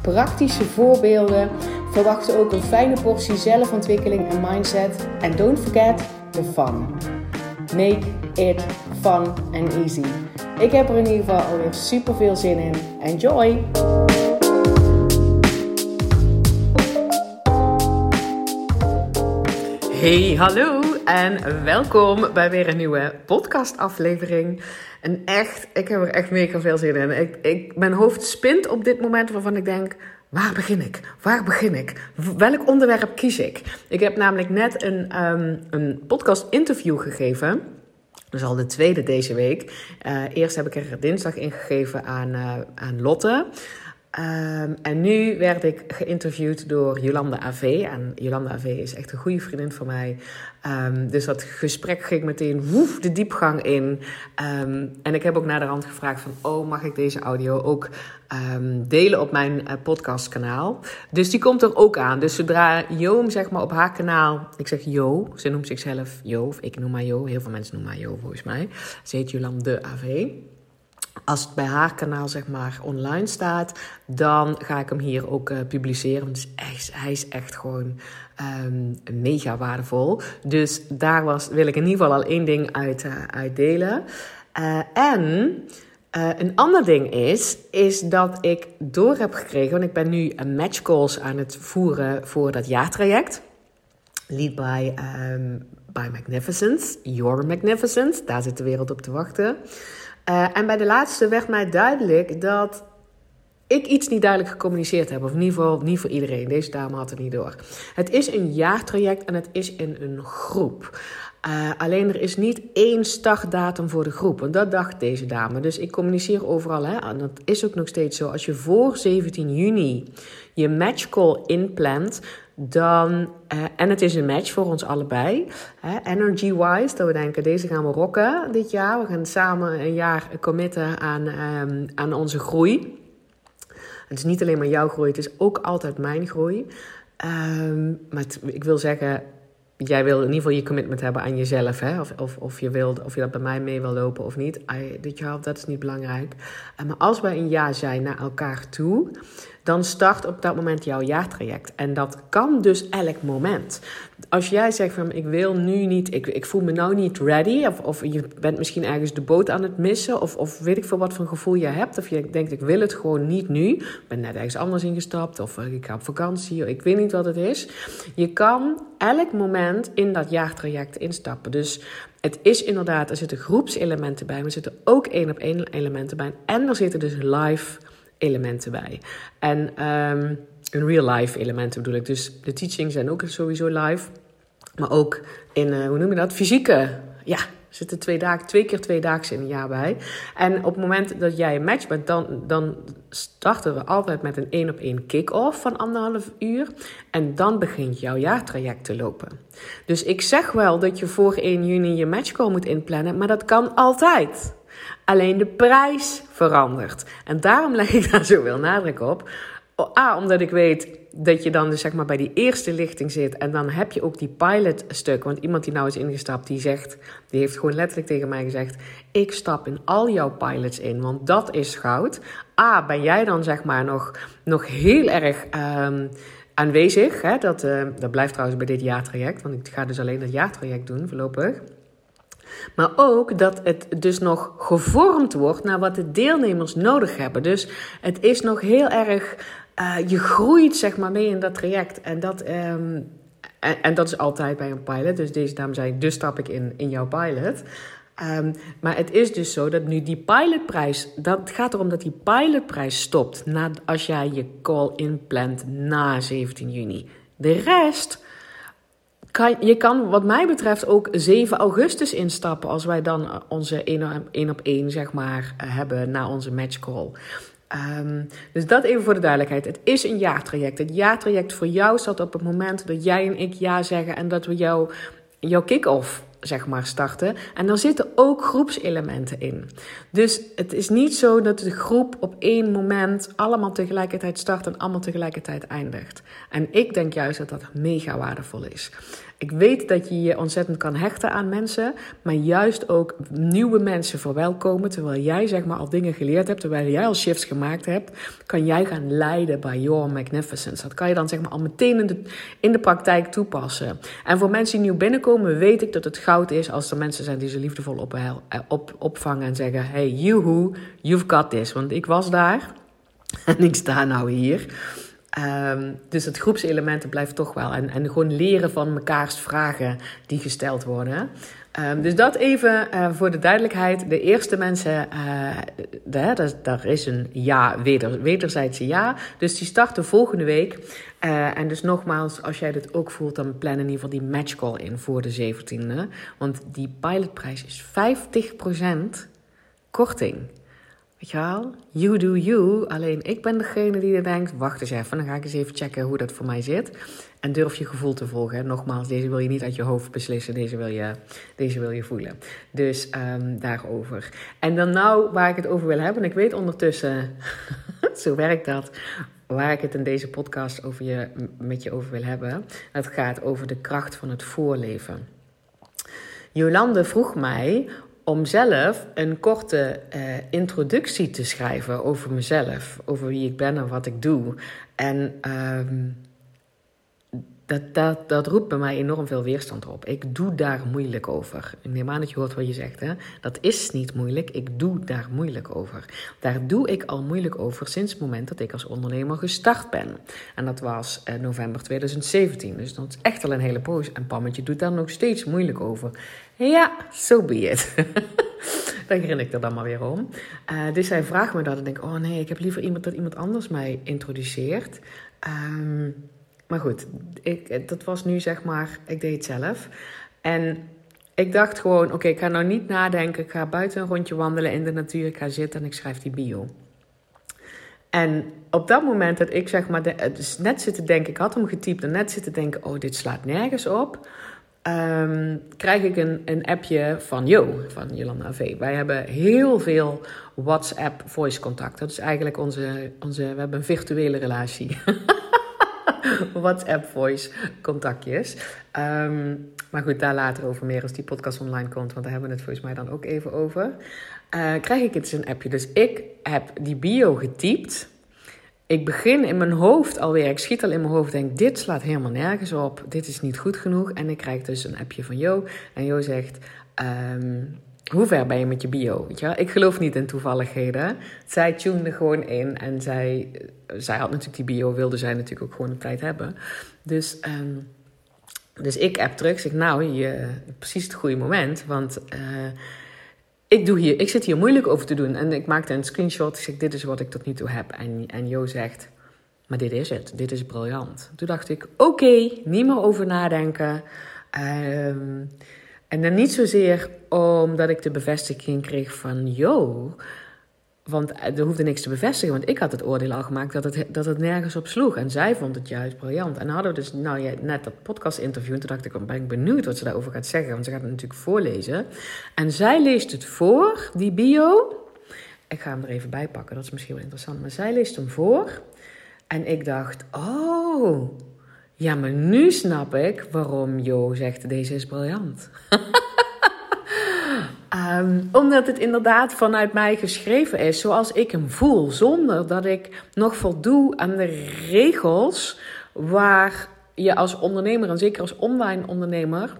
praktische voorbeelden. Verwacht ook een fijne portie zelfontwikkeling en mindset. En don't forget the fun. Make it fun and easy. Ik heb er in ieder geval alweer super veel zin in. Enjoy! Hey, hallo en welkom bij weer een nieuwe podcastaflevering. En echt, ik heb er echt mega veel zin in. Ik, ik, mijn hoofd spint op dit moment waarvan ik denk, waar begin ik? Waar begin ik? Welk onderwerp kies ik? Ik heb namelijk net een, um, een podcast interview gegeven. Is al de tweede deze week. Uh, eerst heb ik er dinsdag ingegeven aan, uh, aan Lotte. Um, en nu werd ik geïnterviewd door Jolanda AV. En Jolanda AV is echt een goede vriendin van mij. Um, dus dat gesprek ging meteen woef de diepgang in. Um, en ik heb ook naar de rand gevraagd van... oh, mag ik deze audio ook delen op mijn uh, podcastkanaal? Dus die komt er ook aan. Dus zodra Jo zeg maar op haar kanaal... ik zeg Jo, ze noemt zichzelf Jo, of ik noem haar Jo. Heel veel mensen noemen haar Jo volgens mij. Ze heet Jolanda AV als het bij haar kanaal zeg maar online staat, dan ga ik hem hier ook uh, publiceren. Want hij is echt gewoon um, mega waardevol. Dus daar was, wil ik in ieder geval al één ding uit, uit delen. Uh, en een ander ding is, is dat ik door heb gekregen, want ik ben nu een match calls aan het voeren voor dat jaartraject. Lead by, um, by Magnificence, Your Magnificence. Daar zit de wereld op te wachten. Uh, en bij de laatste werd mij duidelijk dat ik iets niet duidelijk gecommuniceerd heb. Of in ieder geval niet voor iedereen. Deze dame had het niet door. Het is een jaartraject en het is in een groep. Uh, alleen er is niet één startdatum voor de groep. En dat dacht deze dame. Dus ik communiceer overal. Hè, en dat is ook nog steeds zo. Als je voor 17 juni je matchcall inplant, dan, uh, en het is een match voor ons allebei. Energy-wise, dat we denken, deze gaan we rocken dit jaar. We gaan samen een jaar committen aan, um, aan onze groei. Het is niet alleen maar jouw groei, het is ook altijd mijn groei. Um, maar ik wil zeggen, jij wil in ieder geval je commitment hebben aan jezelf. Hè? Of, of, of, je wilt, of je dat bij mij mee wil lopen of niet. Jaar, dat is niet belangrijk. Uh, maar als wij een jaar zijn naar elkaar toe dan start op dat moment jouw jaartraject. En dat kan dus elk moment. Als jij zegt van ik wil nu niet, ik, ik voel me nou niet ready, of, of je bent misschien ergens de boot aan het missen, of, of weet ik veel wat voor gevoel je hebt, of je denkt ik wil het gewoon niet nu, ik ben net ergens anders ingestapt, of ik ga op vakantie, ik weet niet wat het is. Je kan elk moment in dat jaartraject instappen. Dus het is inderdaad, er zitten groepselementen bij, maar er zitten ook één op één elementen bij. En er zitten dus live elementen bij. En een real life elementen bedoel ik. Dus de teachings zijn ook sowieso live. Maar ook in, uh, hoe noem je dat? Fysieke. Ja, er zitten twee, twee keer twee dagen in een jaar bij. En op het moment dat jij een match bent, dan, dan starten we altijd met een één op één kick-off van anderhalf uur. En dan begint jouw jaartraject te lopen. Dus ik zeg wel dat je voor 1 juni je matchcall moet inplannen, maar dat kan altijd. Alleen de prijs verandert. En daarom leg ik daar zoveel nadruk op. A, omdat ik weet dat je dan dus zeg maar bij die eerste lichting zit. En dan heb je ook die pilot stuk. Want iemand die nou is ingestapt, die zegt... Die heeft gewoon letterlijk tegen mij gezegd... Ik stap in al jouw pilots in, want dat is goud. A, ben jij dan zeg maar nog, nog heel erg... Um, aanwezig. Hè? Dat, uh, dat blijft trouwens bij dit jaartraject. Want ik ga dus alleen dat jaartraject doen voorlopig. Maar ook dat het dus nog gevormd wordt naar wat de deelnemers nodig hebben. Dus het is nog heel erg. Uh, je groeit zeg maar mee in dat traject. En dat, um, en, dat is altijd bij een pilot. Dus deze dame zei: Dus stap ik in, in jouw pilot. Um, maar het is dus zo dat nu die pilotprijs, dat gaat erom dat die pilotprijs stopt na, als jij je call inplant na 17 juni. De rest je kan wat mij betreft ook 7 augustus instappen als wij dan onze 1 op 1 zeg maar hebben na onze matchcall. Ehm, dus dat even voor de duidelijkheid. Het is een jaartraject. Het jaartraject voor jou staat op het moment dat jij en ik ja zeggen en dat we jou, jouw kick-off zeg maar, starten. En daar zitten ook groepselementen in. Dus het is niet zo dat de groep op één moment allemaal tegelijkertijd start en allemaal tegelijkertijd eindigt. En ik denk juist dat dat mega waardevol is. Ik weet dat je je ontzettend kan hechten aan mensen, maar juist ook nieuwe mensen verwelkomen. Terwijl jij zeg maar al dingen geleerd hebt, terwijl jij al shifts gemaakt hebt, kan jij gaan leiden bij Your Magnificence. Dat kan je dan zeg maar al meteen in de, in de praktijk toepassen. En voor mensen die nieuw binnenkomen, weet ik dat het goud is als er mensen zijn die ze liefdevol op, eh, op, opvangen en zeggen: Hey, you you've got this. Want ik was daar en ik sta nou hier. Um, dus het groepselementen blijft toch wel. En, en gewoon leren van mekaars vragen die gesteld worden. Um, dus dat even uh, voor de duidelijkheid. De eerste mensen, de, daar is een ja, weder, wederzijdse ja. Dus die starten volgende week. Uh, en dus nogmaals, als jij dit ook voelt, dan plan in ieder geval die matchcall in voor de 17e. Want die pilotprijs is 50% korting. Weet je? You do you. Alleen ik ben degene die er denkt: wacht eens even, dan ga ik eens even checken hoe dat voor mij zit. En durf je gevoel te volgen. Nogmaals, deze wil je niet uit je hoofd beslissen, deze wil je, deze wil je voelen. Dus um, daarover. En dan nou waar ik het over wil hebben. ik weet ondertussen, zo werkt dat, waar ik het in deze podcast over je, met je over wil hebben. Het gaat over de kracht van het voorleven. Jolande vroeg mij om zelf een korte uh, introductie te schrijven over mezelf, over wie ik ben en wat ik doe. En um, dat, dat, dat roept bij mij enorm veel weerstand op. Ik doe daar moeilijk over. Ik neem aan dat je hoort wat je zegt. Hè? Dat is niet moeilijk. Ik doe daar moeilijk over. Daar doe ik al moeilijk over sinds het moment dat ik als ondernemer gestart ben. En dat was uh, november 2017. Dus dat is echt al een hele poos. En Pammetje doet daar nog steeds moeilijk over. Ja, so be it. dan grin ik er dan maar weer om. Uh, dus hij vraagt me dat en denk oh nee, ik heb liever iemand dat iemand anders mij introduceert. Um, maar goed, ik, dat was nu zeg maar, ik deed het zelf. En ik dacht gewoon, oké, ik ga nou niet nadenken. Ik ga buiten een rondje wandelen in de natuur. Ik ga zitten en ik schrijf die bio. En op dat moment dat ik zeg maar, de, dus net zitten denken, ik had hem getypt en net zitten denken, oh, dit slaat nergens op. Um, krijg ik een, een appje van Jo, van Jolanda V. Wij hebben heel veel WhatsApp voice contact. Dat is eigenlijk onze, onze we hebben een virtuele relatie. WhatsApp voice contactjes. Um, maar goed, daar later over meer als die podcast online komt. Want daar hebben we het volgens mij dan ook even over. Uh, krijg ik het in een appje. Dus ik heb die bio getypt. Ik begin in mijn hoofd alweer. Ik schiet al in mijn hoofd. Denk, dit slaat helemaal nergens op. Dit is niet goed genoeg. En ik krijg dus een appje van Jo. En Jo zegt... Um, hoe ver ben je met je bio? Weet Ik geloof niet in toevalligheden. Zij tunde gewoon in en zij, zij had natuurlijk die bio, wilde zij natuurlijk ook gewoon een tijd hebben. Dus, um, dus ik app terug, zeg nou, je, precies het goede moment, want uh, ik, doe hier, ik zit hier moeilijk over te doen. En ik maakte een screenshot, ik zeg dit is wat ik tot nu toe heb. En, en Jo zegt, maar dit is het, dit is briljant. Toen dacht ik, oké, niet meer over nadenken. Um, en dan niet zozeer omdat ik de bevestiging kreeg van, yo, want er hoefde niks te bevestigen, want ik had het oordeel al gemaakt dat het, dat het nergens op sloeg. En zij vond het juist briljant. En hadden we dus nou, ja, net dat podcast-interview. En toen dacht ik, ben ik benieuwd wat ze daarover gaat zeggen. Want ze gaat het natuurlijk voorlezen. En zij leest het voor, die bio. Ik ga hem er even bij pakken, dat is misschien wel interessant. Maar zij leest hem voor. En ik dacht, oh, ja, maar nu snap ik waarom Jo zegt: deze is briljant. um, omdat het inderdaad vanuit mij geschreven is zoals ik hem voel, zonder dat ik nog voldoe aan de regels waar je als ondernemer, en zeker als online ondernemer,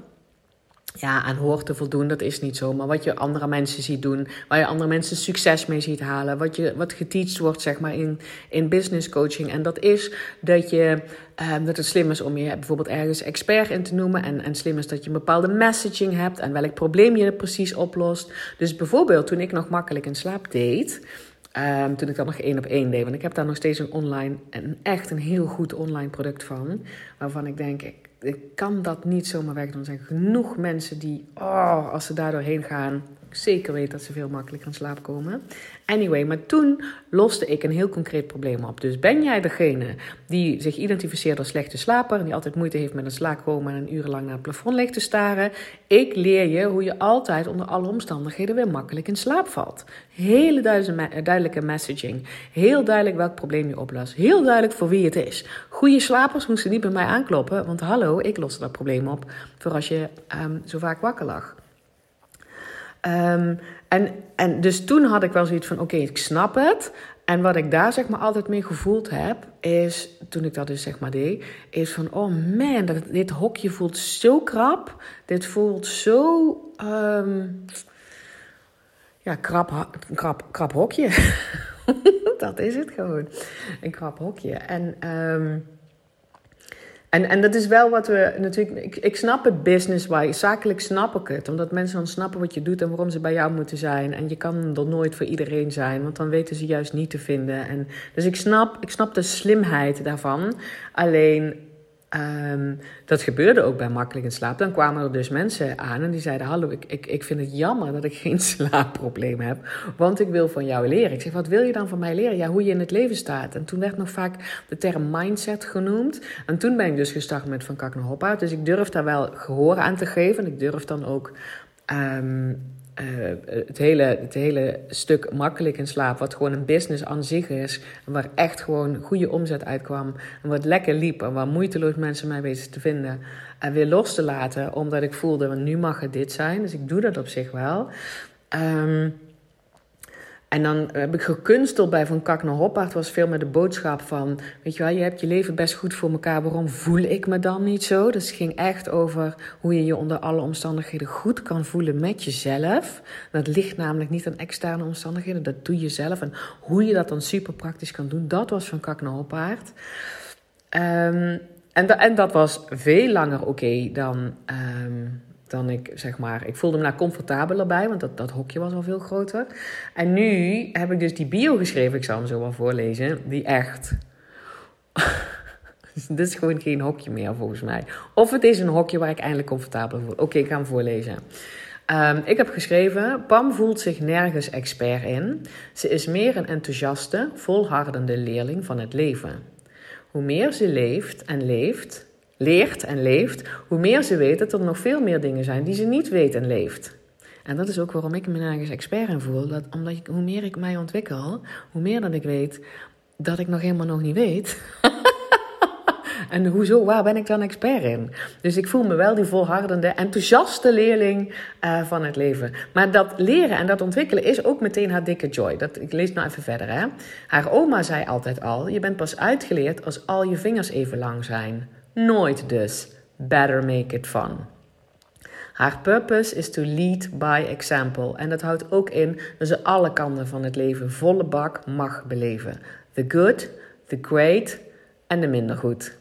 ja, aan hoort te voldoen. Dat is niet zo. Maar wat je andere mensen ziet doen, waar je andere mensen succes mee ziet halen, wat, je, wat geteacht wordt, zeg maar, in, in business coaching. En dat is dat, je, uh, dat het slim is om je bijvoorbeeld ergens expert in te noemen. En, en slim is dat je een bepaalde messaging hebt en welk probleem je precies oplost. Dus bijvoorbeeld toen ik nog makkelijk in slaap deed. Um, toen ik dat nog één op één deed. Want ik heb daar nog steeds een online, een echt een heel goed online product van. Waarvan ik denk, ik ik kan dat niet zomaar wegdoen. Er zijn genoeg mensen die, oh, als ze daar doorheen gaan, zeker weet dat ze veel makkelijker in slaap komen. Anyway, maar toen loste ik een heel concreet probleem op. Dus ben jij degene die zich identificeert als slechte slaper... en die altijd moeite heeft met een slaap komen... en urenlang naar het plafond ligt te staren... ik leer je hoe je altijd onder alle omstandigheden weer makkelijk in slaap valt. Hele duidelijke messaging. Heel duidelijk welk probleem je oplost. Heel duidelijk voor wie het is. Goede slapers moesten niet bij mij aankloppen... want hallo, ik loste dat probleem op... voor als je ehm, zo vaak wakker lag. Um, en, en dus toen had ik wel zoiets van: oké, ik snap het. En wat ik daar zeg maar altijd mee gevoeld heb, is toen ik dat dus zeg maar deed, is van: oh man, dat, dit hokje voelt zo krap. Dit voelt zo. Um, ja, krap, krap, krap hokje. dat is het gewoon. Een krap hokje. En. Um, en, en dat is wel wat we natuurlijk. Ik, ik snap het business-wise. Zakelijk snap ik het. Omdat mensen dan snappen wat je doet en waarom ze bij jou moeten zijn. En je kan er nooit voor iedereen zijn. Want dan weten ze juist niet te vinden. En, dus ik snap, ik snap de slimheid daarvan. Alleen Um, dat gebeurde ook bij Makkelijk in Slaap. Dan kwamen er dus mensen aan en die zeiden: Hallo, ik, ik, ik vind het jammer dat ik geen slaapprobleem heb, want ik wil van jou leren. Ik zeg: Wat wil je dan van mij leren? Ja, hoe je in het leven staat. En toen werd nog vaak de term mindset genoemd. En toen ben ik dus gestart met Van Kak naar Hop uit. Dus ik durf daar wel gehoor aan te geven. En ik durf dan ook. Um, uh, het, hele, het hele stuk makkelijk in slaap, wat gewoon een business aan zich is, en waar echt gewoon goede omzet uitkwam, en wat lekker liep, en waar moeiteloos mensen mij weten te vinden, en weer los te laten, omdat ik voelde, nu mag het dit zijn. Dus ik doe dat op zich wel. Um, en dan heb ik gekunsteld bij Van Kak naar Hoppaard. was veel met de boodschap van... Weet je wel, je hebt je leven best goed voor elkaar. Waarom voel ik me dan niet zo? Dus het ging echt over hoe je je onder alle omstandigheden goed kan voelen met jezelf. Dat ligt namelijk niet aan externe omstandigheden. Dat doe je zelf. En hoe je dat dan super praktisch kan doen, dat was Van Kak naar Hoppaard. Um, en, en, dat was veel langer oké dan... Um, dan ik, zeg maar, ik voelde me daar comfortabeler bij, want dat, dat hokje was al veel groter. En nu heb ik dus die bio geschreven, ik zal hem zo wel voorlezen, die echt... Dit is gewoon geen hokje meer volgens mij. Of het is een hokje waar ik eindelijk comfortabel voel. Oké, ik ga hem voorlezen. Um, ik heb geschreven: Pam voelt zich nergens expert in. Ze is meer een enthousiaste, volhardende leerling van het leven. Hoe meer ze leeft en leeft, leert en leeft, hoe meer ze weet dat er nog veel meer dingen zijn die ze niet weet en leeft. En dat is ook waarom ik me nergens expert in voel. Dat, omdat ik, hoe meer ik mij ontwikkel, hoe meer dat ik weet dat ik nog helemaal nog niet weet. en hoezo, waar ben ik dan expert in? Dus ik voel me wel die volhardende, enthousiaste leerling uh, van het leven. Maar dat leren en dat ontwikkelen is ook meteen haar dikke joy. Dat, ik lees nou even verder. Hè. Haar oma zei altijd al: Je bent pas uitgeleerd als al je vingers even lang zijn. Nooit dus. Better make it fun. Haar purpose is to lead by example. En dat houdt ook in dat ze alle kanten van het leven volle bak mag beleven. The good, the great en de minder goed.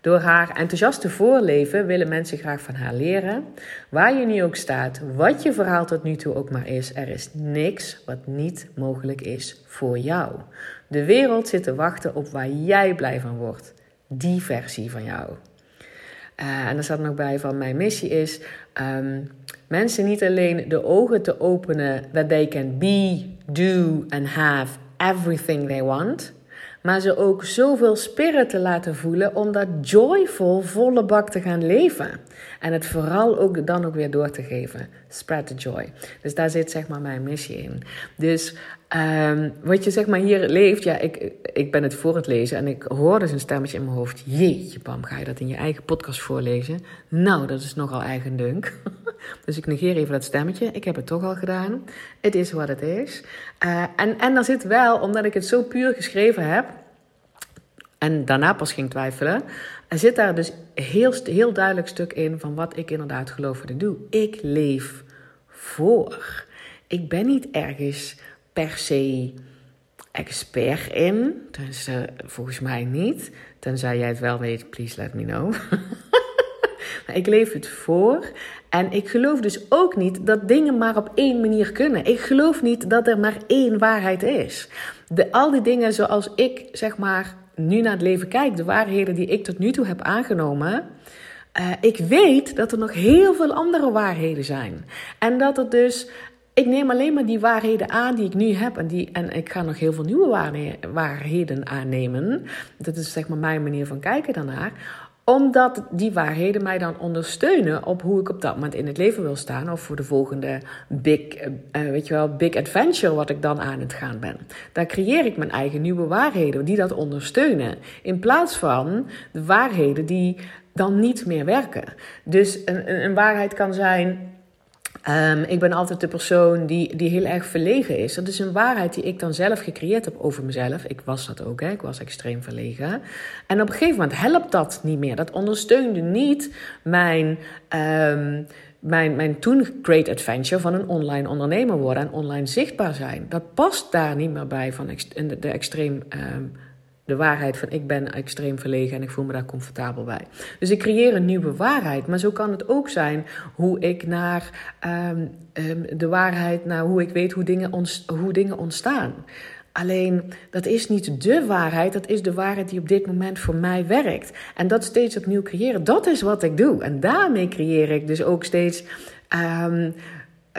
Door haar enthousiaste voorleven willen mensen graag van haar leren. Waar je nu ook staat, wat je verhaal tot nu toe ook maar is, er is niks wat niet mogelijk is voor jou. De wereld zit te wachten op waar jij blij van wordt die versie van jou. Uh, en er staat nog bij van mijn missie is um, mensen niet alleen de ogen te openen that they can be, do and have everything they want, maar ze ook zoveel spirit te laten voelen om dat joyful volle bak te gaan leven. En het vooral ook dan ook weer door te geven. Spread the joy. Dus daar zit zeg maar mijn missie in. Dus um, wat je zeg maar hier leeft, ja, ik, ik ben het voor het lezen en ik hoor dus een stemmetje in mijn hoofd. Jeetje, Pam, ga je dat in je eigen podcast voorlezen? Nou, dat is nogal eigendunk. dus ik negeer even dat stemmetje. Ik heb het toch al gedaan. Het is wat het is. Uh, en, en daar zit wel, omdat ik het zo puur geschreven heb en daarna pas ging twijfelen, er zit daar dus heel, heel duidelijk stuk in van wat ik inderdaad geloof ik doe. Ik leef voor. Ik ben niet ergens per se expert in. Tenminste, volgens mij niet. Tenzij jij het wel weet, please let me know. maar ik leef het voor. En ik geloof dus ook niet dat dingen maar op één manier kunnen. Ik geloof niet dat er maar één waarheid is. De, al die dingen zoals ik, zeg maar, nu naar het leven kijk, de waarheden die ik tot nu toe heb aangenomen. Uh, ik weet dat er nog heel veel andere waarheden zijn. En dat er dus ik neem alleen maar die waarheden aan die ik nu heb. En, die, en ik ga nog heel veel nieuwe waarheden aannemen. Dat is zeg maar mijn manier van kijken daarnaar omdat die waarheden mij dan ondersteunen op hoe ik op dat moment in het leven wil staan. Of voor de volgende big, uh, weet je wel, big adventure wat ik dan aan het gaan ben. Daar creëer ik mijn eigen nieuwe waarheden die dat ondersteunen. In plaats van de waarheden die dan niet meer werken. Dus een, een waarheid kan zijn Um, ik ben altijd de persoon die, die heel erg verlegen is. Dat is een waarheid die ik dan zelf gecreëerd heb over mezelf. Ik was dat ook, hè? ik was extreem verlegen. En op een gegeven moment helpt dat niet meer. Dat ondersteunde niet mijn, um, mijn, mijn toen great adventure van een online ondernemer worden en online zichtbaar zijn. Dat past daar niet meer bij van de, de extreem um, de waarheid van ik ben extreem verlegen en ik voel me daar comfortabel bij. Dus ik creëer een nieuwe waarheid. Maar zo kan het ook zijn hoe ik naar um, um, de waarheid, naar hoe ik weet hoe dingen, ons, hoe dingen ontstaan. Alleen dat is niet de waarheid, dat is de waarheid die op dit moment voor mij werkt. En dat steeds opnieuw creëren, dat is wat ik doe. En daarmee creëer ik dus ook steeds. Um,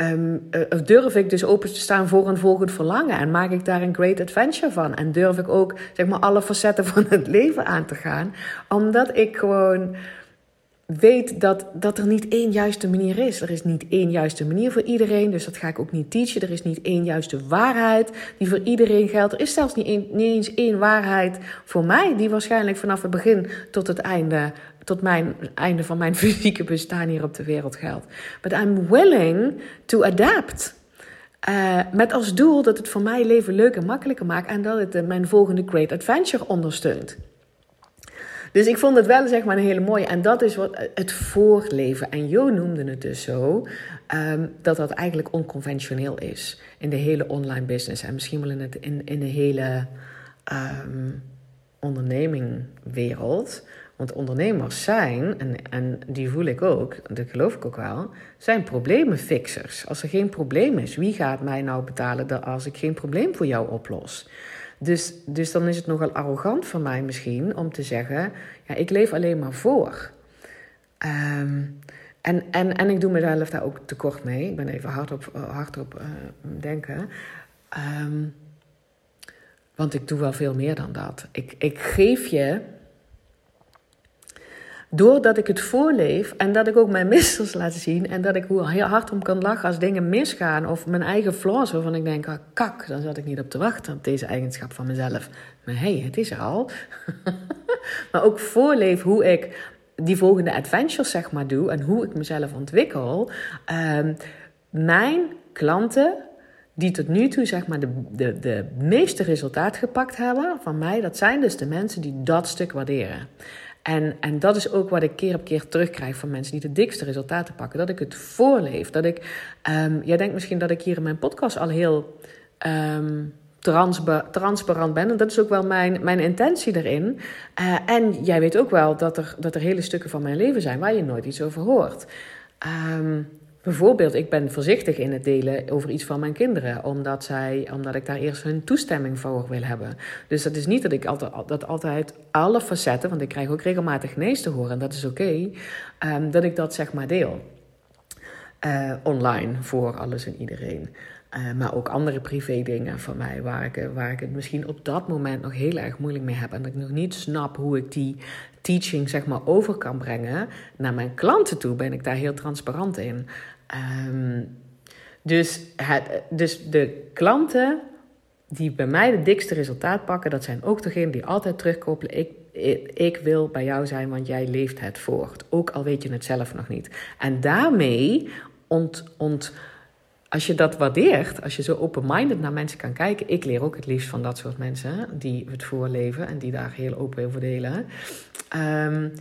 Um, durf ik dus open te staan voor een volgend verlangen en maak ik daar een great adventure van? En durf ik ook zeg maar alle facetten van het leven aan te gaan, omdat ik gewoon weet dat, dat er niet één juiste manier is. Er is niet één juiste manier voor iedereen, dus dat ga ik ook niet teachen. Er is niet één juiste waarheid die voor iedereen geldt. Er is zelfs niet, niet eens één waarheid voor mij, die waarschijnlijk vanaf het begin tot het einde tot mijn einde van mijn fysieke bestaan hier op de wereld geldt. But I'm willing to adapt. Uh, met als doel dat het voor mij leven leuk en makkelijker maakt en dat het uh, mijn volgende great adventure ondersteunt. Dus ik vond het wel zeg maar een hele mooie. En dat is wat het voorleven. En Jo noemde het dus zo. Um, dat dat eigenlijk onconventioneel is. In de hele online business. En misschien wel in, het, in, in de hele um, ondernemingwereld. Want ondernemers zijn, en, en die voel ik ook, dat geloof ik ook wel, zijn. Als er geen probleem is, wie gaat mij nou betalen als ik geen probleem voor jou oplos? Dus, dus dan is het nogal arrogant van mij misschien om te zeggen: ja, ik leef alleen maar voor. Um, en, en, en ik doe mezelf daar ook tekort mee. Ik ben even hard op, hard op uh, denken. Um, want ik doe wel veel meer dan dat. Ik, ik geef je Doordat ik het voorleef en dat ik ook mijn missers laat zien. En dat ik hoe hard om kan lachen als dingen misgaan. Of mijn eigen flaws waarvan ik denk, ah, kak, dan zat ik niet op te wachten op deze eigenschap van mezelf. Maar hé, hey, het is er al. maar ook voorleef hoe ik die volgende adventures zeg maar doe. En hoe ik mezelf ontwikkel. Um, mijn klanten die tot nu toe zeg maar de, de, de meeste resultaat gepakt hebben van mij, dat zijn dus de mensen die dat stuk waarderen. En, en dat is ook wat ik keer op keer terugkrijg van mensen die de dikste resultaten pakken. Dat ik het voorleef. Dat ik, um, jij denkt misschien dat ik hier in mijn podcast al heel um, transparant ben. En dat is ook wel mijn, mijn intentie erin. Uh, en jij weet ook wel dat er, dat er hele stukken van mijn leven zijn waar je nooit iets over hoort. Um, Bijvoorbeeld, ik ben voorzichtig in het delen over iets van mijn kinderen, omdat, zij, omdat ik daar eerst hun toestemming voor wil hebben. Dus dat is niet dat ik altijd, dat altijd alle facetten, want ik krijg ook regelmatig nee's te horen en dat is oké, um, dat ik dat zeg maar deel. Uh, online voor alles en iedereen. Uh, maar ook andere privé dingen van mij, waar ik, waar ik het misschien op dat moment nog heel erg moeilijk mee heb. En dat ik nog niet snap hoe ik die teaching zeg maar over kan brengen naar mijn klanten toe, ben ik daar heel transparant in. Um, dus, het, dus de klanten die bij mij de dikste resultaat pakken, dat zijn ook degenen die altijd terugkoppelen. Ik, ik, wil bij jou zijn, want jij leeft het voort. Ook al weet je het zelf nog niet. En daarmee ont, ont, als je dat waardeert, als je zo open-minded naar mensen kan kijken. Ik leer ook het liefst van dat soort mensen die het voorleven en die daar heel open over delen. Um,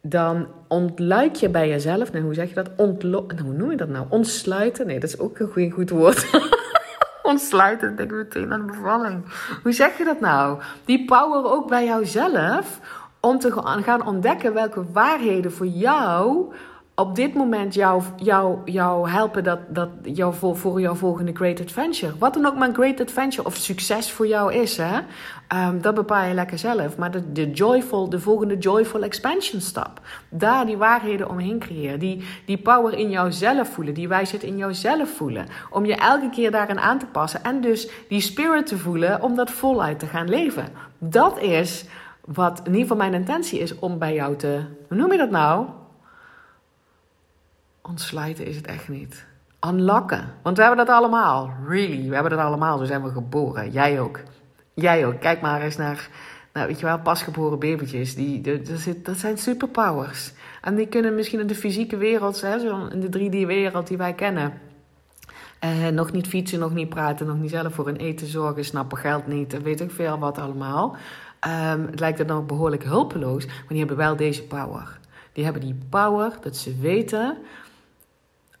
dan ontluik je bij jezelf. Nou, hoe zeg je dat? Ontlo nou, hoe noem je dat nou? Ontsluiten? Nee, dat is ook een goed, goed woord. Ontsluiten, denk ik meteen aan de bevalling. Hoe zeg je dat nou? Die power ook bij jouzelf om te gaan ontdekken welke waarheden voor jou op dit moment jou, jou, jou helpen dat, dat jou voor, voor jouw volgende great adventure. Wat dan ook mijn great adventure of succes voor jou is, hè? Um, dat bepaal je lekker zelf. Maar de, de, joyful, de volgende joyful expansion stap. Daar die waarheden omheen creëren. Die, die power in jouzelf voelen. Die wijsheid in jouzelf voelen. Om je elke keer daarin aan te passen. En dus die spirit te voelen om dat voluit te gaan leven. Dat is wat in ieder geval mijn intentie is om bij jou te... Hoe noem je dat nou? Ontsluiten is het echt niet. Unlocken. Want we hebben dat allemaal. Really. We hebben dat allemaal. Zo zijn we geboren. Jij ook. Jij ook. Kijk maar eens naar, nou, weet je wel, pasgeboren babytjes. Die, dat, dat zijn superpowers. En die kunnen misschien in de fysieke wereld, hè, zo in de 3D-wereld die wij kennen. Eh, nog niet fietsen, nog niet praten, nog niet zelf voor hun eten zorgen, snappen geld niet, weet ik veel wat allemaal. Um, het lijkt er nog behoorlijk hulpeloos, maar die hebben wel deze power. Die hebben die power dat ze weten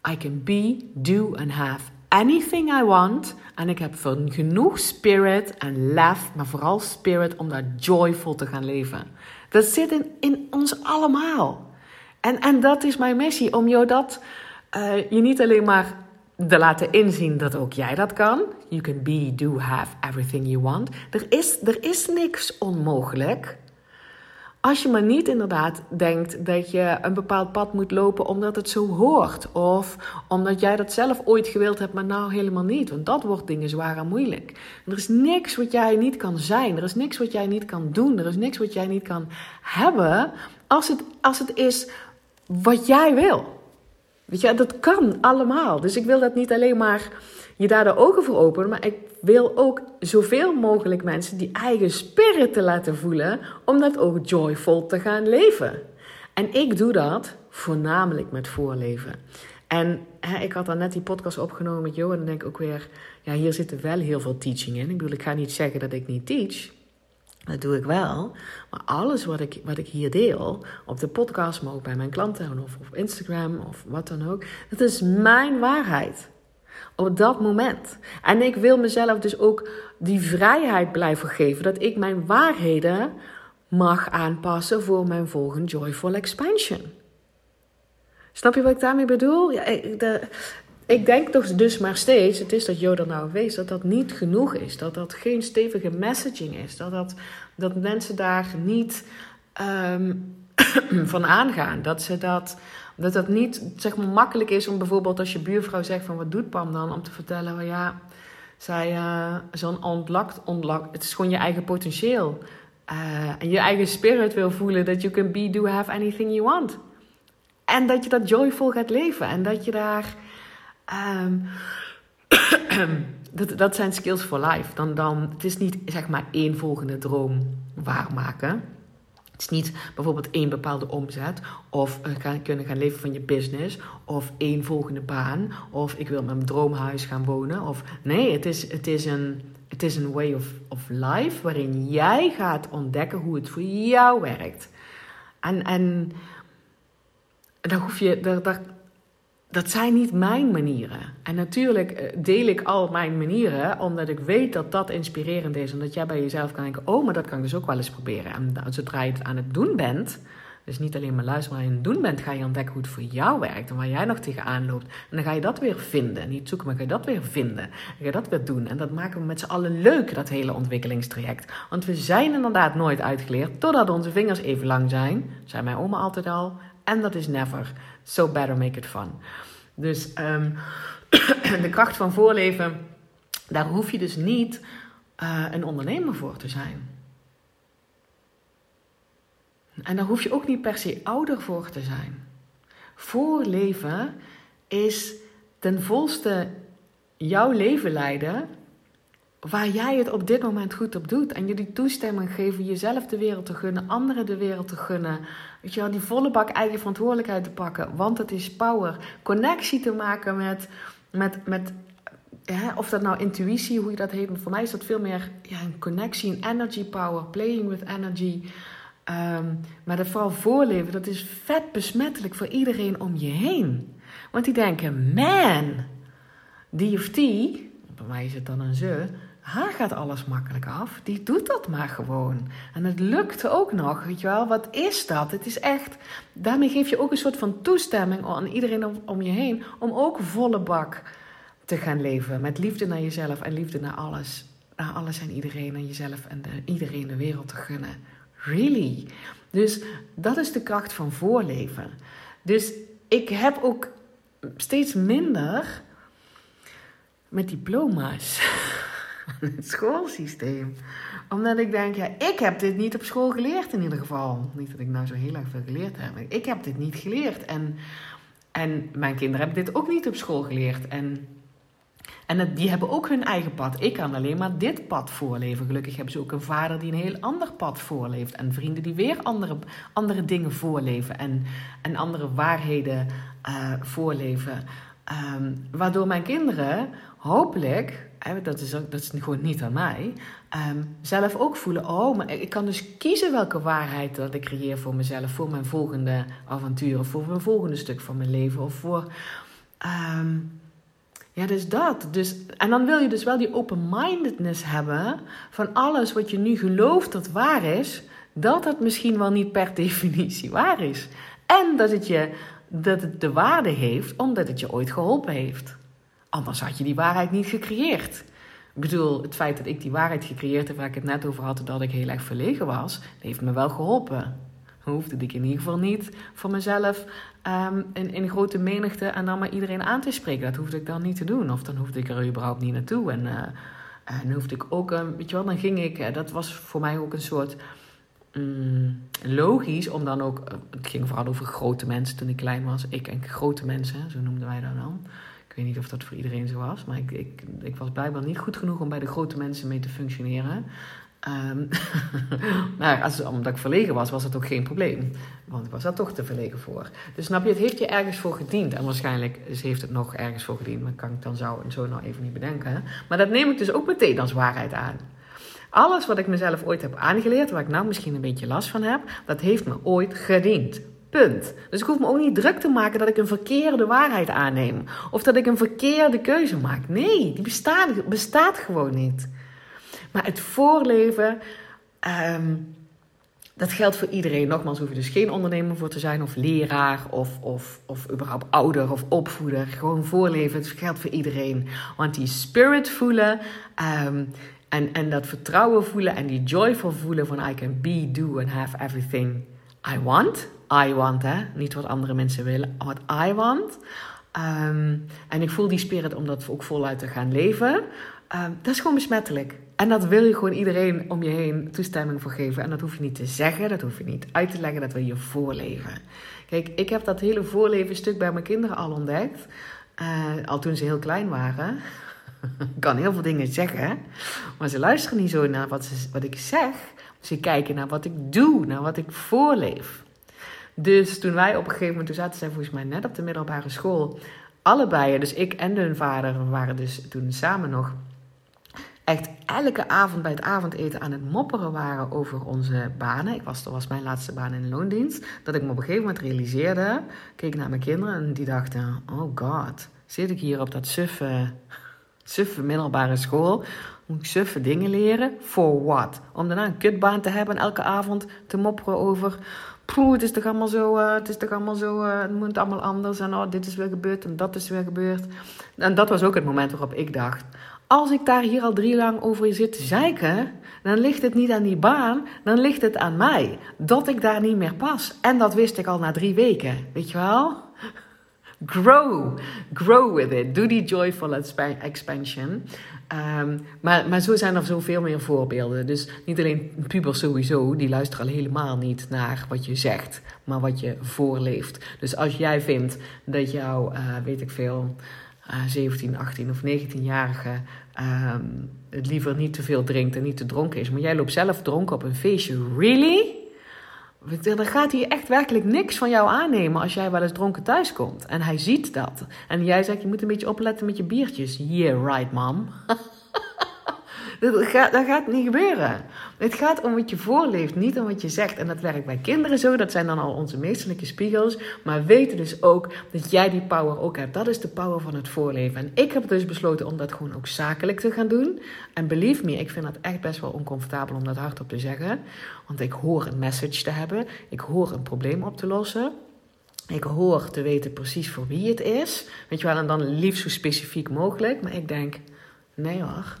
I can be, do and have anything I want. En ik heb genoeg spirit en lef, maar vooral spirit om daar joyful te gaan leven. Dat zit in, in ons allemaal. En, en dat is mijn missie, om jou dat, uh, je niet alleen maar te laten inzien dat ook jij dat kan. You can be, do, have everything you want. Er is, er is niks onmogelijk. Als je maar niet inderdaad denkt dat je een bepaald pad moet lopen omdat het zo hoort. Of omdat jij dat zelf ooit gewild hebt, maar nou helemaal niet. Want dat wordt dingen zwaar en moeilijk. er is niks wat jij niet kan zijn. Er is niks wat jij niet kan doen. Er is niks wat jij niet kan hebben. Als het, als het is wat jij wil. Weet je, dat kan allemaal. Dus ik wil dat niet alleen maar je daar de ogen voor openen, maar ik wil ook zoveel mogelijk mensen die eigen spirit te laten voelen, om dat ook joyful te gaan leven. En ik doe dat voornamelijk met voorleven. En hè, ik had dan net die podcast opgenomen met Jo en dan denk ik ook weer, ja, hier zitten wel heel veel teaching in. Ik bedoel, ik ga niet zeggen dat ik niet teach. Dat doe ik wel. Maar alles wat ik, wat ik hier deel, op de podcast, maar ook bij mijn klanten of op Instagram of wat dan ook, dat is mijn waarheid op dat moment. En ik wil mezelf dus ook die vrijheid blijven geven dat ik mijn waarheden mag aanpassen voor mijn volgende joyful expansion. Snap je wat ik daarmee bedoel? Ja, ik, de, ik denk toch dus maar steeds, het is dat Joda nou weet, dat dat niet genoeg is. Dat dat geen stevige messaging is. Dat, dat, dat mensen daar niet um, van aangaan. Dat ze dat dat het niet zeg maar, makkelijk is om bijvoorbeeld als je buurvrouw zegt van wat doet Pam dan? Om te vertellen van ja, zij uh, zo'n ontlakt, ontlakt. Het is gewoon je eigen potentieel. Uh, en je eigen spirit wil voelen dat you can be, do, have anything you want. En dat je dat joyful gaat leven. En dat je daar... Um, dat, dat zijn skills for life. Dan, dan, het is niet zeg maar één volgende droom waarmaken. Het is niet bijvoorbeeld één bepaalde omzet of uh, gaan, kunnen gaan leven van je business of één volgende baan of ik wil mijn droomhuis gaan wonen. Of, nee, het is, het is een, het is een way of, of life waarin jij gaat ontdekken hoe het voor jou werkt. En, en daar hoef je, daar, daar, dat zijn niet mijn manieren. En natuurlijk eh, deel ik al mijn manieren, omdat ik weet dat dat inspirerend is. En dat jij bij jezelf kan denken: oh, maar dat kan ik dus ook wel eens proberen. En zodra je het aan het doen bent, dus niet alleen maar luisteren, maar aan het doen bent, ga je ontdekken hoe het voor jou werkt en waar jij nog tegenaan loopt. En dan ga je dat weer vinden. Niet zoeken, maar ga je dat weer vinden. En ga je dat weer doen. En dat maken we met z'n allen leuk, dat hele ontwikkelingstraject. Want we zijn inderdaad nooit uitgeleerd totdat onze vingers even lang zijn. Zei mijn oma altijd al. En dat is never. So better make it fun. Dus um, de kracht van voorleven, daar hoef je dus niet uh, een ondernemer voor te zijn. En daar hoef je ook niet per se ouder voor te zijn. Voorleven is ten volste jouw leven leiden waar jij het op dit moment goed op doet. En je die toestemming geven jezelf de wereld te gunnen, anderen de wereld te gunnen. Weet je wel, die volle bak eigen verantwoordelijkheid te pakken. Want het is power. Connectie te maken met, met, met of dat nou intuïtie, hoe je dat heet. Voor mij is dat veel meer ja, een connectie, een energy power, playing with energy. Um, maar dat vooral voorleven, dat is vet besmettelijk voor iedereen om je heen. Want die denken, man, die of die, bij mij is het dan een ze, haar gaat alles makkelijk af. Die doet dat maar gewoon. En het lukt ook nog, weet je wel. Wat is dat? Het is echt... Daarmee geef je ook een soort van toestemming aan iedereen om, je heen... om ook volle bak te gaan leven. Met liefde naar jezelf en liefde naar alles. Naar alles en iedereen en jezelf en de, iedereen de wereld te gunnen. Really? Dus dat is de kracht van voorleven. Dus ik heb ook steeds minder met diploma's. het schoolsysteem. Omdat ik denk, ja, ik heb dit niet op school geleerd in ieder geval. Niet dat ik nou zo heel erg veel geleerd heb. Ik heb dit niet geleerd. En, en mijn kinderen hebben dit ook niet op school geleerd. En, en die hebben ook hun eigen pad. Ik kan alleen maar dit pad voorleven. Gelukkig hebben ze ook een vader die een heel ander pad voorleeft. En vrienden die weer andere, andere dingen voorleven. En, en andere waarheden uh, voorleven. Um, waardoor mijn kinderen hopelijk dat is, dat is gewoon niet aan mij, um, zelf ook voelen, oh, maar ik kan dus kiezen welke waarheid dat ik creëer voor mezelf, voor mijn volgende avontuur, of voor mijn volgende stuk van mijn leven, of voor, um, ja, dus dat. Dus, en dan wil je dus wel die open-mindedness hebben van alles wat je nu gelooft dat waar is, dat het misschien wel niet per definitie waar is. En dat het, je, dat het de waarde heeft omdat het je ooit geholpen heeft. Anders had je die waarheid niet gecreëerd. Ik bedoel, het feit dat ik die waarheid gecreëerd heb, waar ik het net over had, dat ik heel erg verlegen was, heeft me wel geholpen. Hoefde ik in ieder geval niet voor mezelf in, in grote menigte en dan maar iedereen aan te spreken. Dat hoefde ik dan niet te doen. Of dan hoefde ik er überhaupt niet naartoe. En, uh, en hoefde ik ook, uh, weet je wel, dan ging ik, uh, dat was voor mij ook een soort um, logisch om dan ook, het ging vooral over grote mensen toen ik klein was. Ik en grote mensen, zo noemden wij dat dan. Ik weet niet of dat voor iedereen zo was, maar ik, ik, ik was blijkbaar niet goed genoeg om bij de grote mensen mee te functioneren. Um, maar als, omdat ik verlegen was, was het ook geen probleem. Want ik was daar toch te verlegen voor. Dus snap je, het heeft je ergens voor gediend. En waarschijnlijk heeft het nog ergens voor gediend. Maar kan ik dan zo en zo nou even niet bedenken. Maar dat neem ik dus ook meteen als waarheid aan. Alles wat ik mezelf ooit heb aangeleerd, waar ik nou misschien een beetje last van heb, dat heeft me ooit gediend. Punt. Dus ik hoef me ook niet druk te maken dat ik een verkeerde waarheid aanneem. Of dat ik een verkeerde keuze maak. Nee, die bestaat, bestaat gewoon niet. Maar het voorleven, um, dat geldt voor iedereen. Nogmaals, hoef je dus geen ondernemer voor te zijn, of leraar, of, of, of überhaupt ouder of opvoeder. Gewoon voorleven, het geldt voor iedereen. Want die spirit voelen um, en, en dat vertrouwen voelen en die joyful voelen van I can be, do and have everything I want I want, hè? Niet wat andere mensen willen, wat I want. Um, en ik voel die spirit om dat ook voluit te gaan leven. Um, dat is gewoon besmettelijk. En dat wil je gewoon iedereen om je heen toestemming voor geven. En dat hoef je niet te zeggen, dat hoef je niet uit te leggen, dat wil je voorleven. Kijk, ik heb dat hele voorleven stuk bij mijn kinderen al ontdekt. Uh, al toen ze heel klein waren. ik kan heel veel dingen zeggen, maar ze luisteren niet zo naar wat, ze, wat ik zeg. Ze kijken naar wat ik doe, naar wat ik voorleef. Dus toen wij op een gegeven moment, toen zaten zij volgens mij net op de middelbare school, allebei, dus ik en hun vader, waren dus toen samen nog echt elke avond bij het avondeten aan het mopperen waren over onze banen. Ik was, dat was mijn laatste baan in de loondienst. Dat ik me op een gegeven moment realiseerde, keek naar mijn kinderen en die dachten, oh god, zit ik hier op dat suffe, suffe middelbare school? Moet ik suffe dingen leren? For what? Om daarna een kutbaan te hebben en elke avond te mopperen over poeh, het is toch allemaal zo, uh, het is toch allemaal zo, uh, het moet allemaal anders. En oh, dit is weer gebeurd en dat is weer gebeurd. En dat was ook het moment waarop ik dacht, als ik daar hier al drie lang over zit te zeiken, dan ligt het niet aan die baan, dan ligt het aan mij. Dat ik daar niet meer pas. En dat wist ik al na drie weken, weet je wel? Grow, grow with it. Do die joyful expansion. Um, maar, maar zo zijn er zoveel meer voorbeelden. Dus niet alleen pubers sowieso, die luisteren al helemaal niet naar wat je zegt, maar wat je voorleeft. Dus als jij vindt dat jouw, uh, weet ik veel, uh, 17, 18 of 19-jarige um, het liever niet te veel drinkt en niet te dronken is, maar jij loopt zelf dronken op een feestje, really? Dan gaat hij echt werkelijk niks van jou aannemen als jij wel eens dronken thuis komt. En hij ziet dat. En jij zegt, je moet een beetje opletten met je biertjes. Yeah, right, mom. Dat gaat, dat gaat niet gebeuren. Het gaat om wat je voorleeft, niet om wat je zegt. En dat werkt bij kinderen zo. Dat zijn dan al onze meesterlijke spiegels. Maar weten dus ook dat jij die power ook hebt. Dat is de power van het voorleven. En ik heb dus besloten om dat gewoon ook zakelijk te gaan doen. En believe me, ik vind dat echt best wel oncomfortabel om dat hardop te zeggen. Want ik hoor een message te hebben. Ik hoor een probleem op te lossen. Ik hoor te weten precies voor wie het is. Weet je wel, en dan liefst zo specifiek mogelijk. Maar ik denk, nee hoor,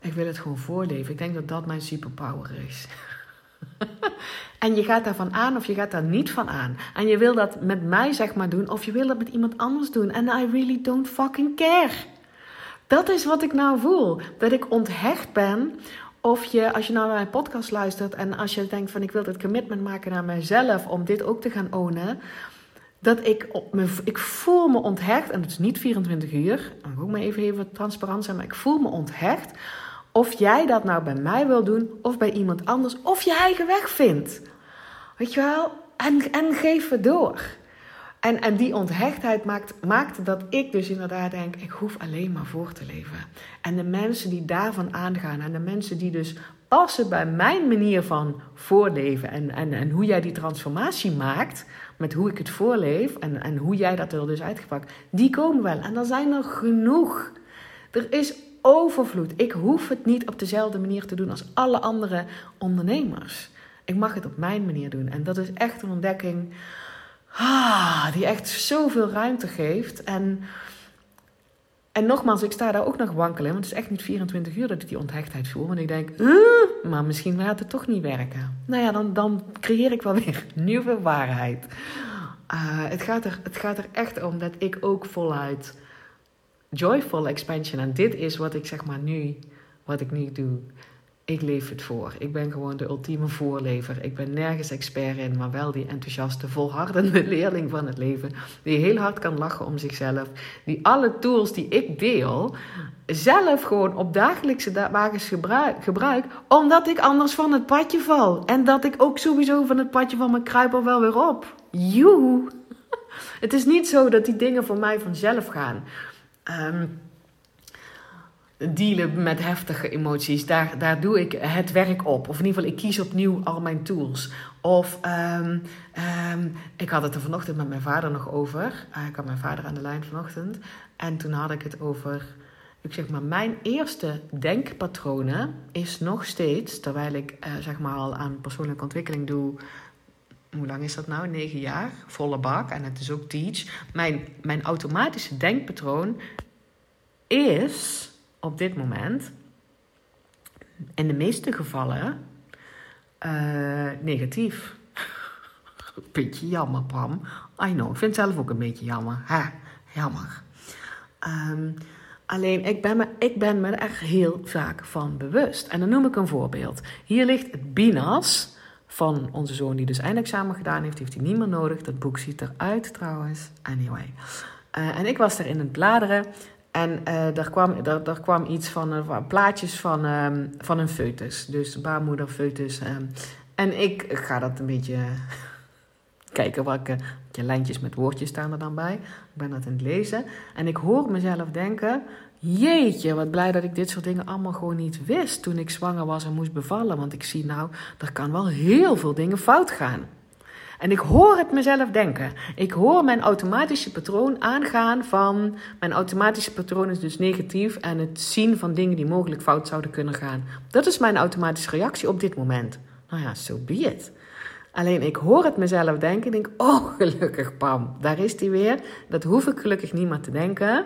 ik wil het gewoon voorleven. Ik denk dat dat mijn superpower is. en je gaat daarvan aan of je gaat daar niet van aan. En je wil dat met mij zeg maar doen of je wil dat met iemand anders doen. En I really don't fucking care. Dat is wat ik nou voel. Dat ik onthecht ben of je, als je nou naar mijn podcast luistert en als je denkt van ik wil dat commitment maken naar mijzelf om dit ook te gaan ownen dat ik op ik voel me onthecht, en het is niet 24 uur, dan moet ik maar even, even transparant zijn, maar ik voel me onthecht. Of jij dat nou bij mij wil doen, of bij iemand anders, of je eigen weg vindt. Weet je wel? En, en geef het door. En, en die onthechtheid maakt, maakt dat ik dus inderdaad denk: ik hoef alleen maar voor te leven. En de mensen die daarvan aangaan, en de mensen die dus passen bij mijn manier van voorleven en, en, en hoe jij die transformatie maakt, met hoe ik het voorleef en, en hoe jij dat er dus uitgepakt, die komen wel. En dan zijn er genoeg. Er is overvloed. Ik hoef het niet op dezelfde manier te doen als alle andere ondernemers. Ik mag het op mijn manier doen. En dat is echt een ontdekking ah, die echt zoveel ruimte geeft. En en nogmaals, ik sta daar ook nog wankelen. Want het is echt niet 24 uur dat ik die onthechtheid voel. Want ik denk, maar misschien gaat het toch niet werken. Nou ja, dan, dan creëer ik wel weer nieuwe waarheid. Uh, het, gaat er, het gaat er echt om dat ik ook voluit joyful expansion. En dit is wat ik zeg maar nu, wat ik nu doe. Ik leef het voor. Ik ben gewoon de ultieme voorlever. Ik ben nergens expert in, maar wel die enthousiaste, volhardende leerling van het leven. Die heel hard kan lachen om zichzelf. Die alle tools die ik deel, zelf gewoon op dagelijkse basis gebruik, gebruik. Omdat ik anders van het padje val. En dat ik ook sowieso van het padje van mijn kruiper wel weer op. Joe! Het is niet zo dat die dingen voor mij vanzelf gaan. Um, dealen met heftige emoties, daar, daar doe ik het werk op. Of in ieder geval, ik kies opnieuw al mijn tools. Of um, um, ik had het er vanochtend met mijn vader nog over. Uh, ik had mijn vader aan de lijn vanochtend. En toen had ik het over. Ik zeg maar, mijn eerste denkpatronen is nog steeds, terwijl ik uh, zeg maar al aan persoonlijke ontwikkeling doe. Hoe lang is dat nou? Negen jaar, volle bak. En het is ook teach. Mijn, mijn automatische denkpatroon is op dit moment in de meeste gevallen uh, negatief. beetje jammer, Pam. I know, ik vind het zelf ook een beetje jammer. Ha, jammer. Um, alleen, ik ben, me, ik ben me er heel vaak van bewust. En dan noem ik een voorbeeld. Hier ligt het BINAS van onze zoon die dus eindexamen gedaan heeft. Heeft hij niet meer nodig. Dat boek ziet eruit trouwens. Anyway. Uh, en ik was er in het bladeren. En uh, daar, kwam, daar, daar kwam iets van uh, plaatjes van, um, van een foetus. Dus baarmoeder, foetus. Um, en ik ga dat een beetje kijken welke lijntjes met woordjes staan er dan bij. Ik ben dat aan het lezen. En ik hoor mezelf denken: Jeetje, wat blij dat ik dit soort dingen allemaal gewoon niet wist toen ik zwanger was en moest bevallen. Want ik zie nou, er kan wel heel veel dingen fout gaan. En ik hoor het mezelf denken. Ik hoor mijn automatische patroon aangaan van. Mijn automatische patroon is dus negatief en het zien van dingen die mogelijk fout zouden kunnen gaan. Dat is mijn automatische reactie op dit moment. Nou ja, so be it. Alleen ik hoor het mezelf denken en denk: oh, gelukkig, Pam, daar is die weer. Dat hoef ik gelukkig niet meer te denken.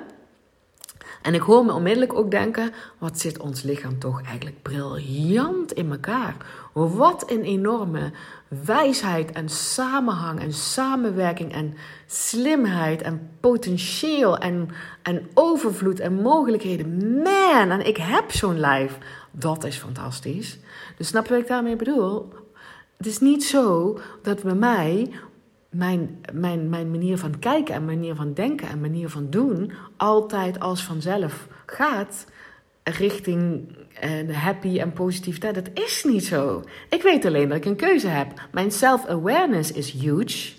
En ik hoor me onmiddellijk ook denken: wat zit ons lichaam toch eigenlijk briljant in elkaar? Wat een enorme wijsheid en samenhang en samenwerking en slimheid en potentieel en, en overvloed en mogelijkheden. Man, en ik heb zo'n lijf. Dat is fantastisch. Dus snap je wat ik daarmee bedoel? Het is niet zo dat bij mij mijn, mijn, mijn manier van kijken en manier van denken en manier van doen altijd als vanzelf gaat richting uh, happy en positiviteit. Dat is niet zo. Ik weet alleen dat ik een keuze heb. Mijn self-awareness is huge.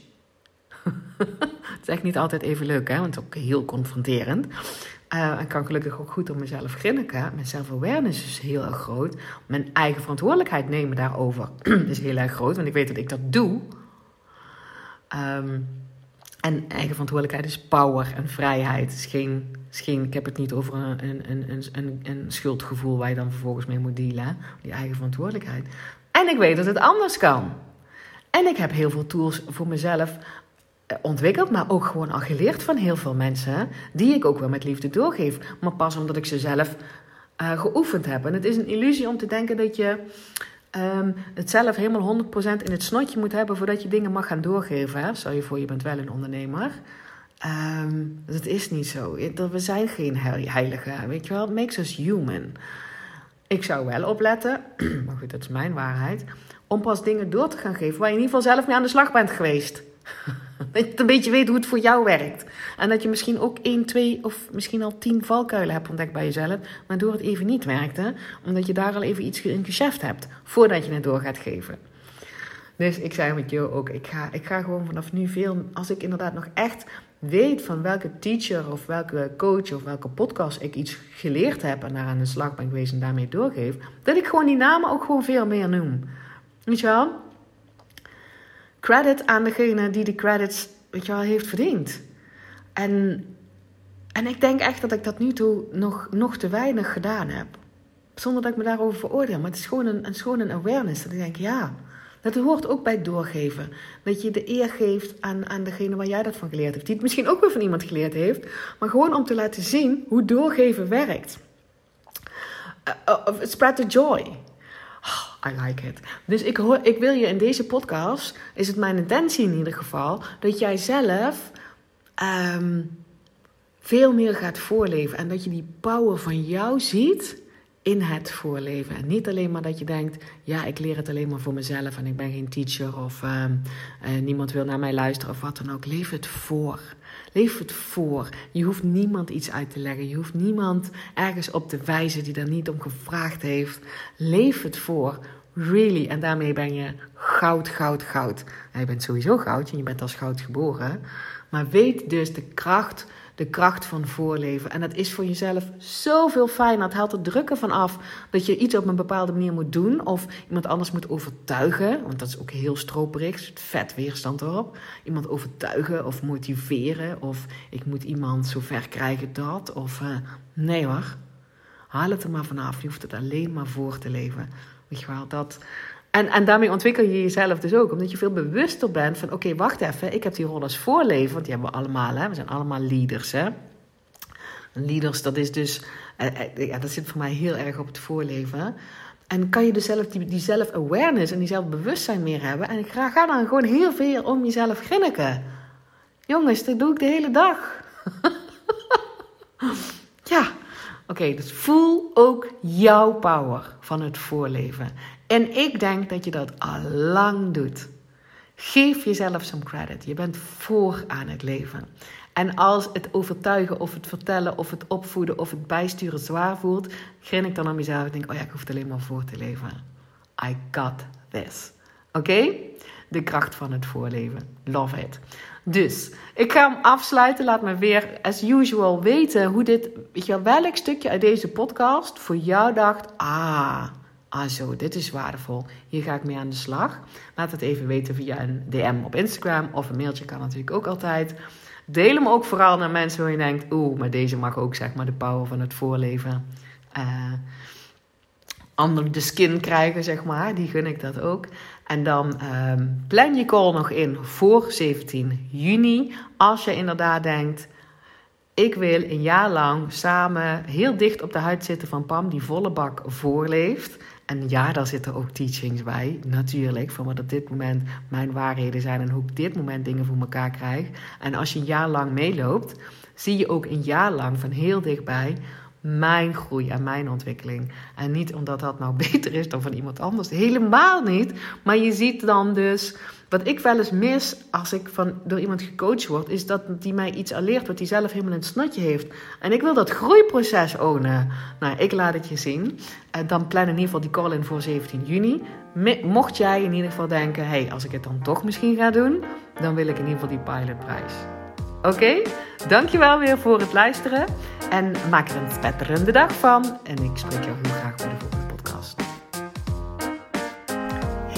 het is echt niet altijd even leuk, hè? want het ook heel confronterend. Uh, en kan gelukkig ook goed om mezelf grinniken. Mijn self-awareness is heel erg groot. Mijn eigen verantwoordelijkheid nemen daarover is heel erg groot. Want ik weet dat ik dat doe. Ehm, en eigen verantwoordelijkheid is power en vrijheid. Is geen, is geen, ik heb het niet over een, een, een, een, een schuldgevoel waar je dan vervolgens mee moet dealen. Die eigen verantwoordelijkheid. En ik weet dat het anders kan. En ik heb heel veel tools voor mezelf eh, ontwikkeld, maar ook gewoon al geleerd van heel veel mensen, die ik ook wel met liefde doorgeef. Maar pas omdat ik ze zelf uh, geoefend heb. En het is een illusie om te denken dat je um, het zelf helemaal 100% in het snotje moet hebben voordat je dingen mag gaan doorgeven. Hè? Je voor, je bent wel een ondernemer. Um, dat is niet zo. We zijn geen heiligen, weet je wel. It makes us human. Ik zou wel opletten, maar goed, dat is mijn waarheid, om pas dingen door te gaan geven waar je in ieder geval zelf mee aan de slag bent geweest. dat je een beetje weet hoe het voor jou werkt. En dat je misschien ook één, twee of misschien al tien valkuilen hebt ontdekt bij jezelf, waardoor het even niet werkte, omdat je daar al even iets in geschäft hebt voordat je het door gaat geven. Dus ik zei met jou ook, ik ga, ik ga gewoon vanaf nu veel, als ik inderdaad nog echt weet van welke teacher of welke coach of welke podcast ik iets geleerd heb en daar aan de slag ben geweest en daarmee doorgeef, dat ik gewoon die namen ook gewoon veel meer noem. Weet je wel? Credit aan degene die de credits, weet je wel, heeft verdiend. En, en ik denk echt dat ik dat nu toe nog, nog te weinig gedaan heb. Zonder dat ik me daarover veroordeel. Maar het is gewoon een, een, gewoon een awareness. Dat ik denk, ja, dat hoort ook bij doorgeven. Dat je de eer geeft aan, aan degene waar jij dat van geleerd hebt. Die het misschien ook weer van iemand geleerd heeft. Maar gewoon om te laten zien hoe doorgeven werkt. Uh, uh, spread the joy. I like it. Dus ik, hoor, ik wil je in deze podcast, is het mijn intentie in ieder geval, dat jij zelf um, veel meer gaat voorleven. En dat je die power van jou ziet in het voorleven. En niet alleen maar dat je denkt, ja, ik leer het alleen maar voor mezelf en ik ben geen teacher of uh, uh, niemand wil naar mij luisteren of wat dan ook. Leef het voor. Leef het voor. Je hoeft niemand iets uit te leggen. Je hoeft niemand ergens op te wijzen die daar niet om gevraagd heeft. Leef het voor. Really. En daarmee ben je goud, goud, goud. je bent sowieso goud en je bent als goud geboren. Maar weet dus de kracht de kracht van voorleven. En dat is voor jezelf zoveel fijner. Het haalt het drukken van af dat je iets op een bepaalde manier moet doen. Of iemand anders moet overtuigen. Want dat is ook heel stroperig. Vet weerstand erop. Iemand overtuigen of motiveren. Of ik moet iemand zover krijgen dat. Of uh, nee hoor. Haal het er maar vanaf. Je hoeft het alleen maar voor te leven. Weet je wel, dat... En, en daarmee ontwikkel je jezelf dus ook. Omdat je veel bewuster bent van... Oké, wacht even. Ik heb die rol als voorleven. Want die hebben we allemaal. Hè? We zijn allemaal leaders. Hè? Leaders, dat is dus... Eh, eh, ja, dat zit voor mij heel erg op het voorleven. En kan je dus zelf die, die zelf-awareness en die zelfbewustzijn meer hebben. En ga, dan gewoon heel veel om jezelf grinniken. Jongens, dat doe ik de hele dag. ja, oké. dus voel ook jouw power van het voorleven. En ik denk dat je dat al lang doet. Geef jezelf some credit. Je bent voor aan het leven. En als het overtuigen of het vertellen of het opvoeden of het bijsturen zwaar voelt, grin ik dan aan mezelf en denk: oh ja, ik hoef het alleen maar voor te leven. I got this. Oké? De kracht van het voorleven. Love it. Dus, ik ga hem afsluiten. Laat me weer, as usual, weten hoe dit, weet je wel, welk stukje uit deze podcast voor jou dacht: ah ah zo, dit is waardevol, hier ga ik mee aan de slag. Laat het even weten via een DM op Instagram of een mailtje kan natuurlijk ook altijd. Deel hem ook vooral naar mensen waar je denkt, oeh, maar deze mag ook zeg maar de power van het voorleven. Uh, de skin krijgen, zeg maar. Die gun ik dat ook. En dan ehm, plan je call nog in voor 17 juni. Als je inderdaad denkt, ik wil een jaar lang samen heel dicht op de huid zitten van Pam, die volle bak voorleeft. En ja, daar zitten ook teachings bij, natuurlijk, van wat op dit moment mijn waarheden zijn en hoe ik dit moment dingen voor elkaar krijg. En als je een jaar lang meeloopt, zie je ook een jaar lang van heel dichtbij mijn groei en mijn ontwikkeling. En niet omdat dat nou beter is dan van iemand anders, helemaal niet. Maar je ziet dan dus wat ik wel eens mis als ik van, door iemand gecoacht word, is dat die mij iets leert wat hij zelf helemaal in het snotje heeft. En ik wil dat groeiproces ownen. Nou, ik laat het je zien. En dan plan in ieder geval die call in voor 17 juni. mocht jij in ieder geval denken: hey, als ik het dan toch misschien ga doen, dan wil ik in ieder geval die pilotprijs. Oké, dankjewel weer voor het luisteren en maak er een spetterende dag van. En ik spreek jou heel graag bij de volgende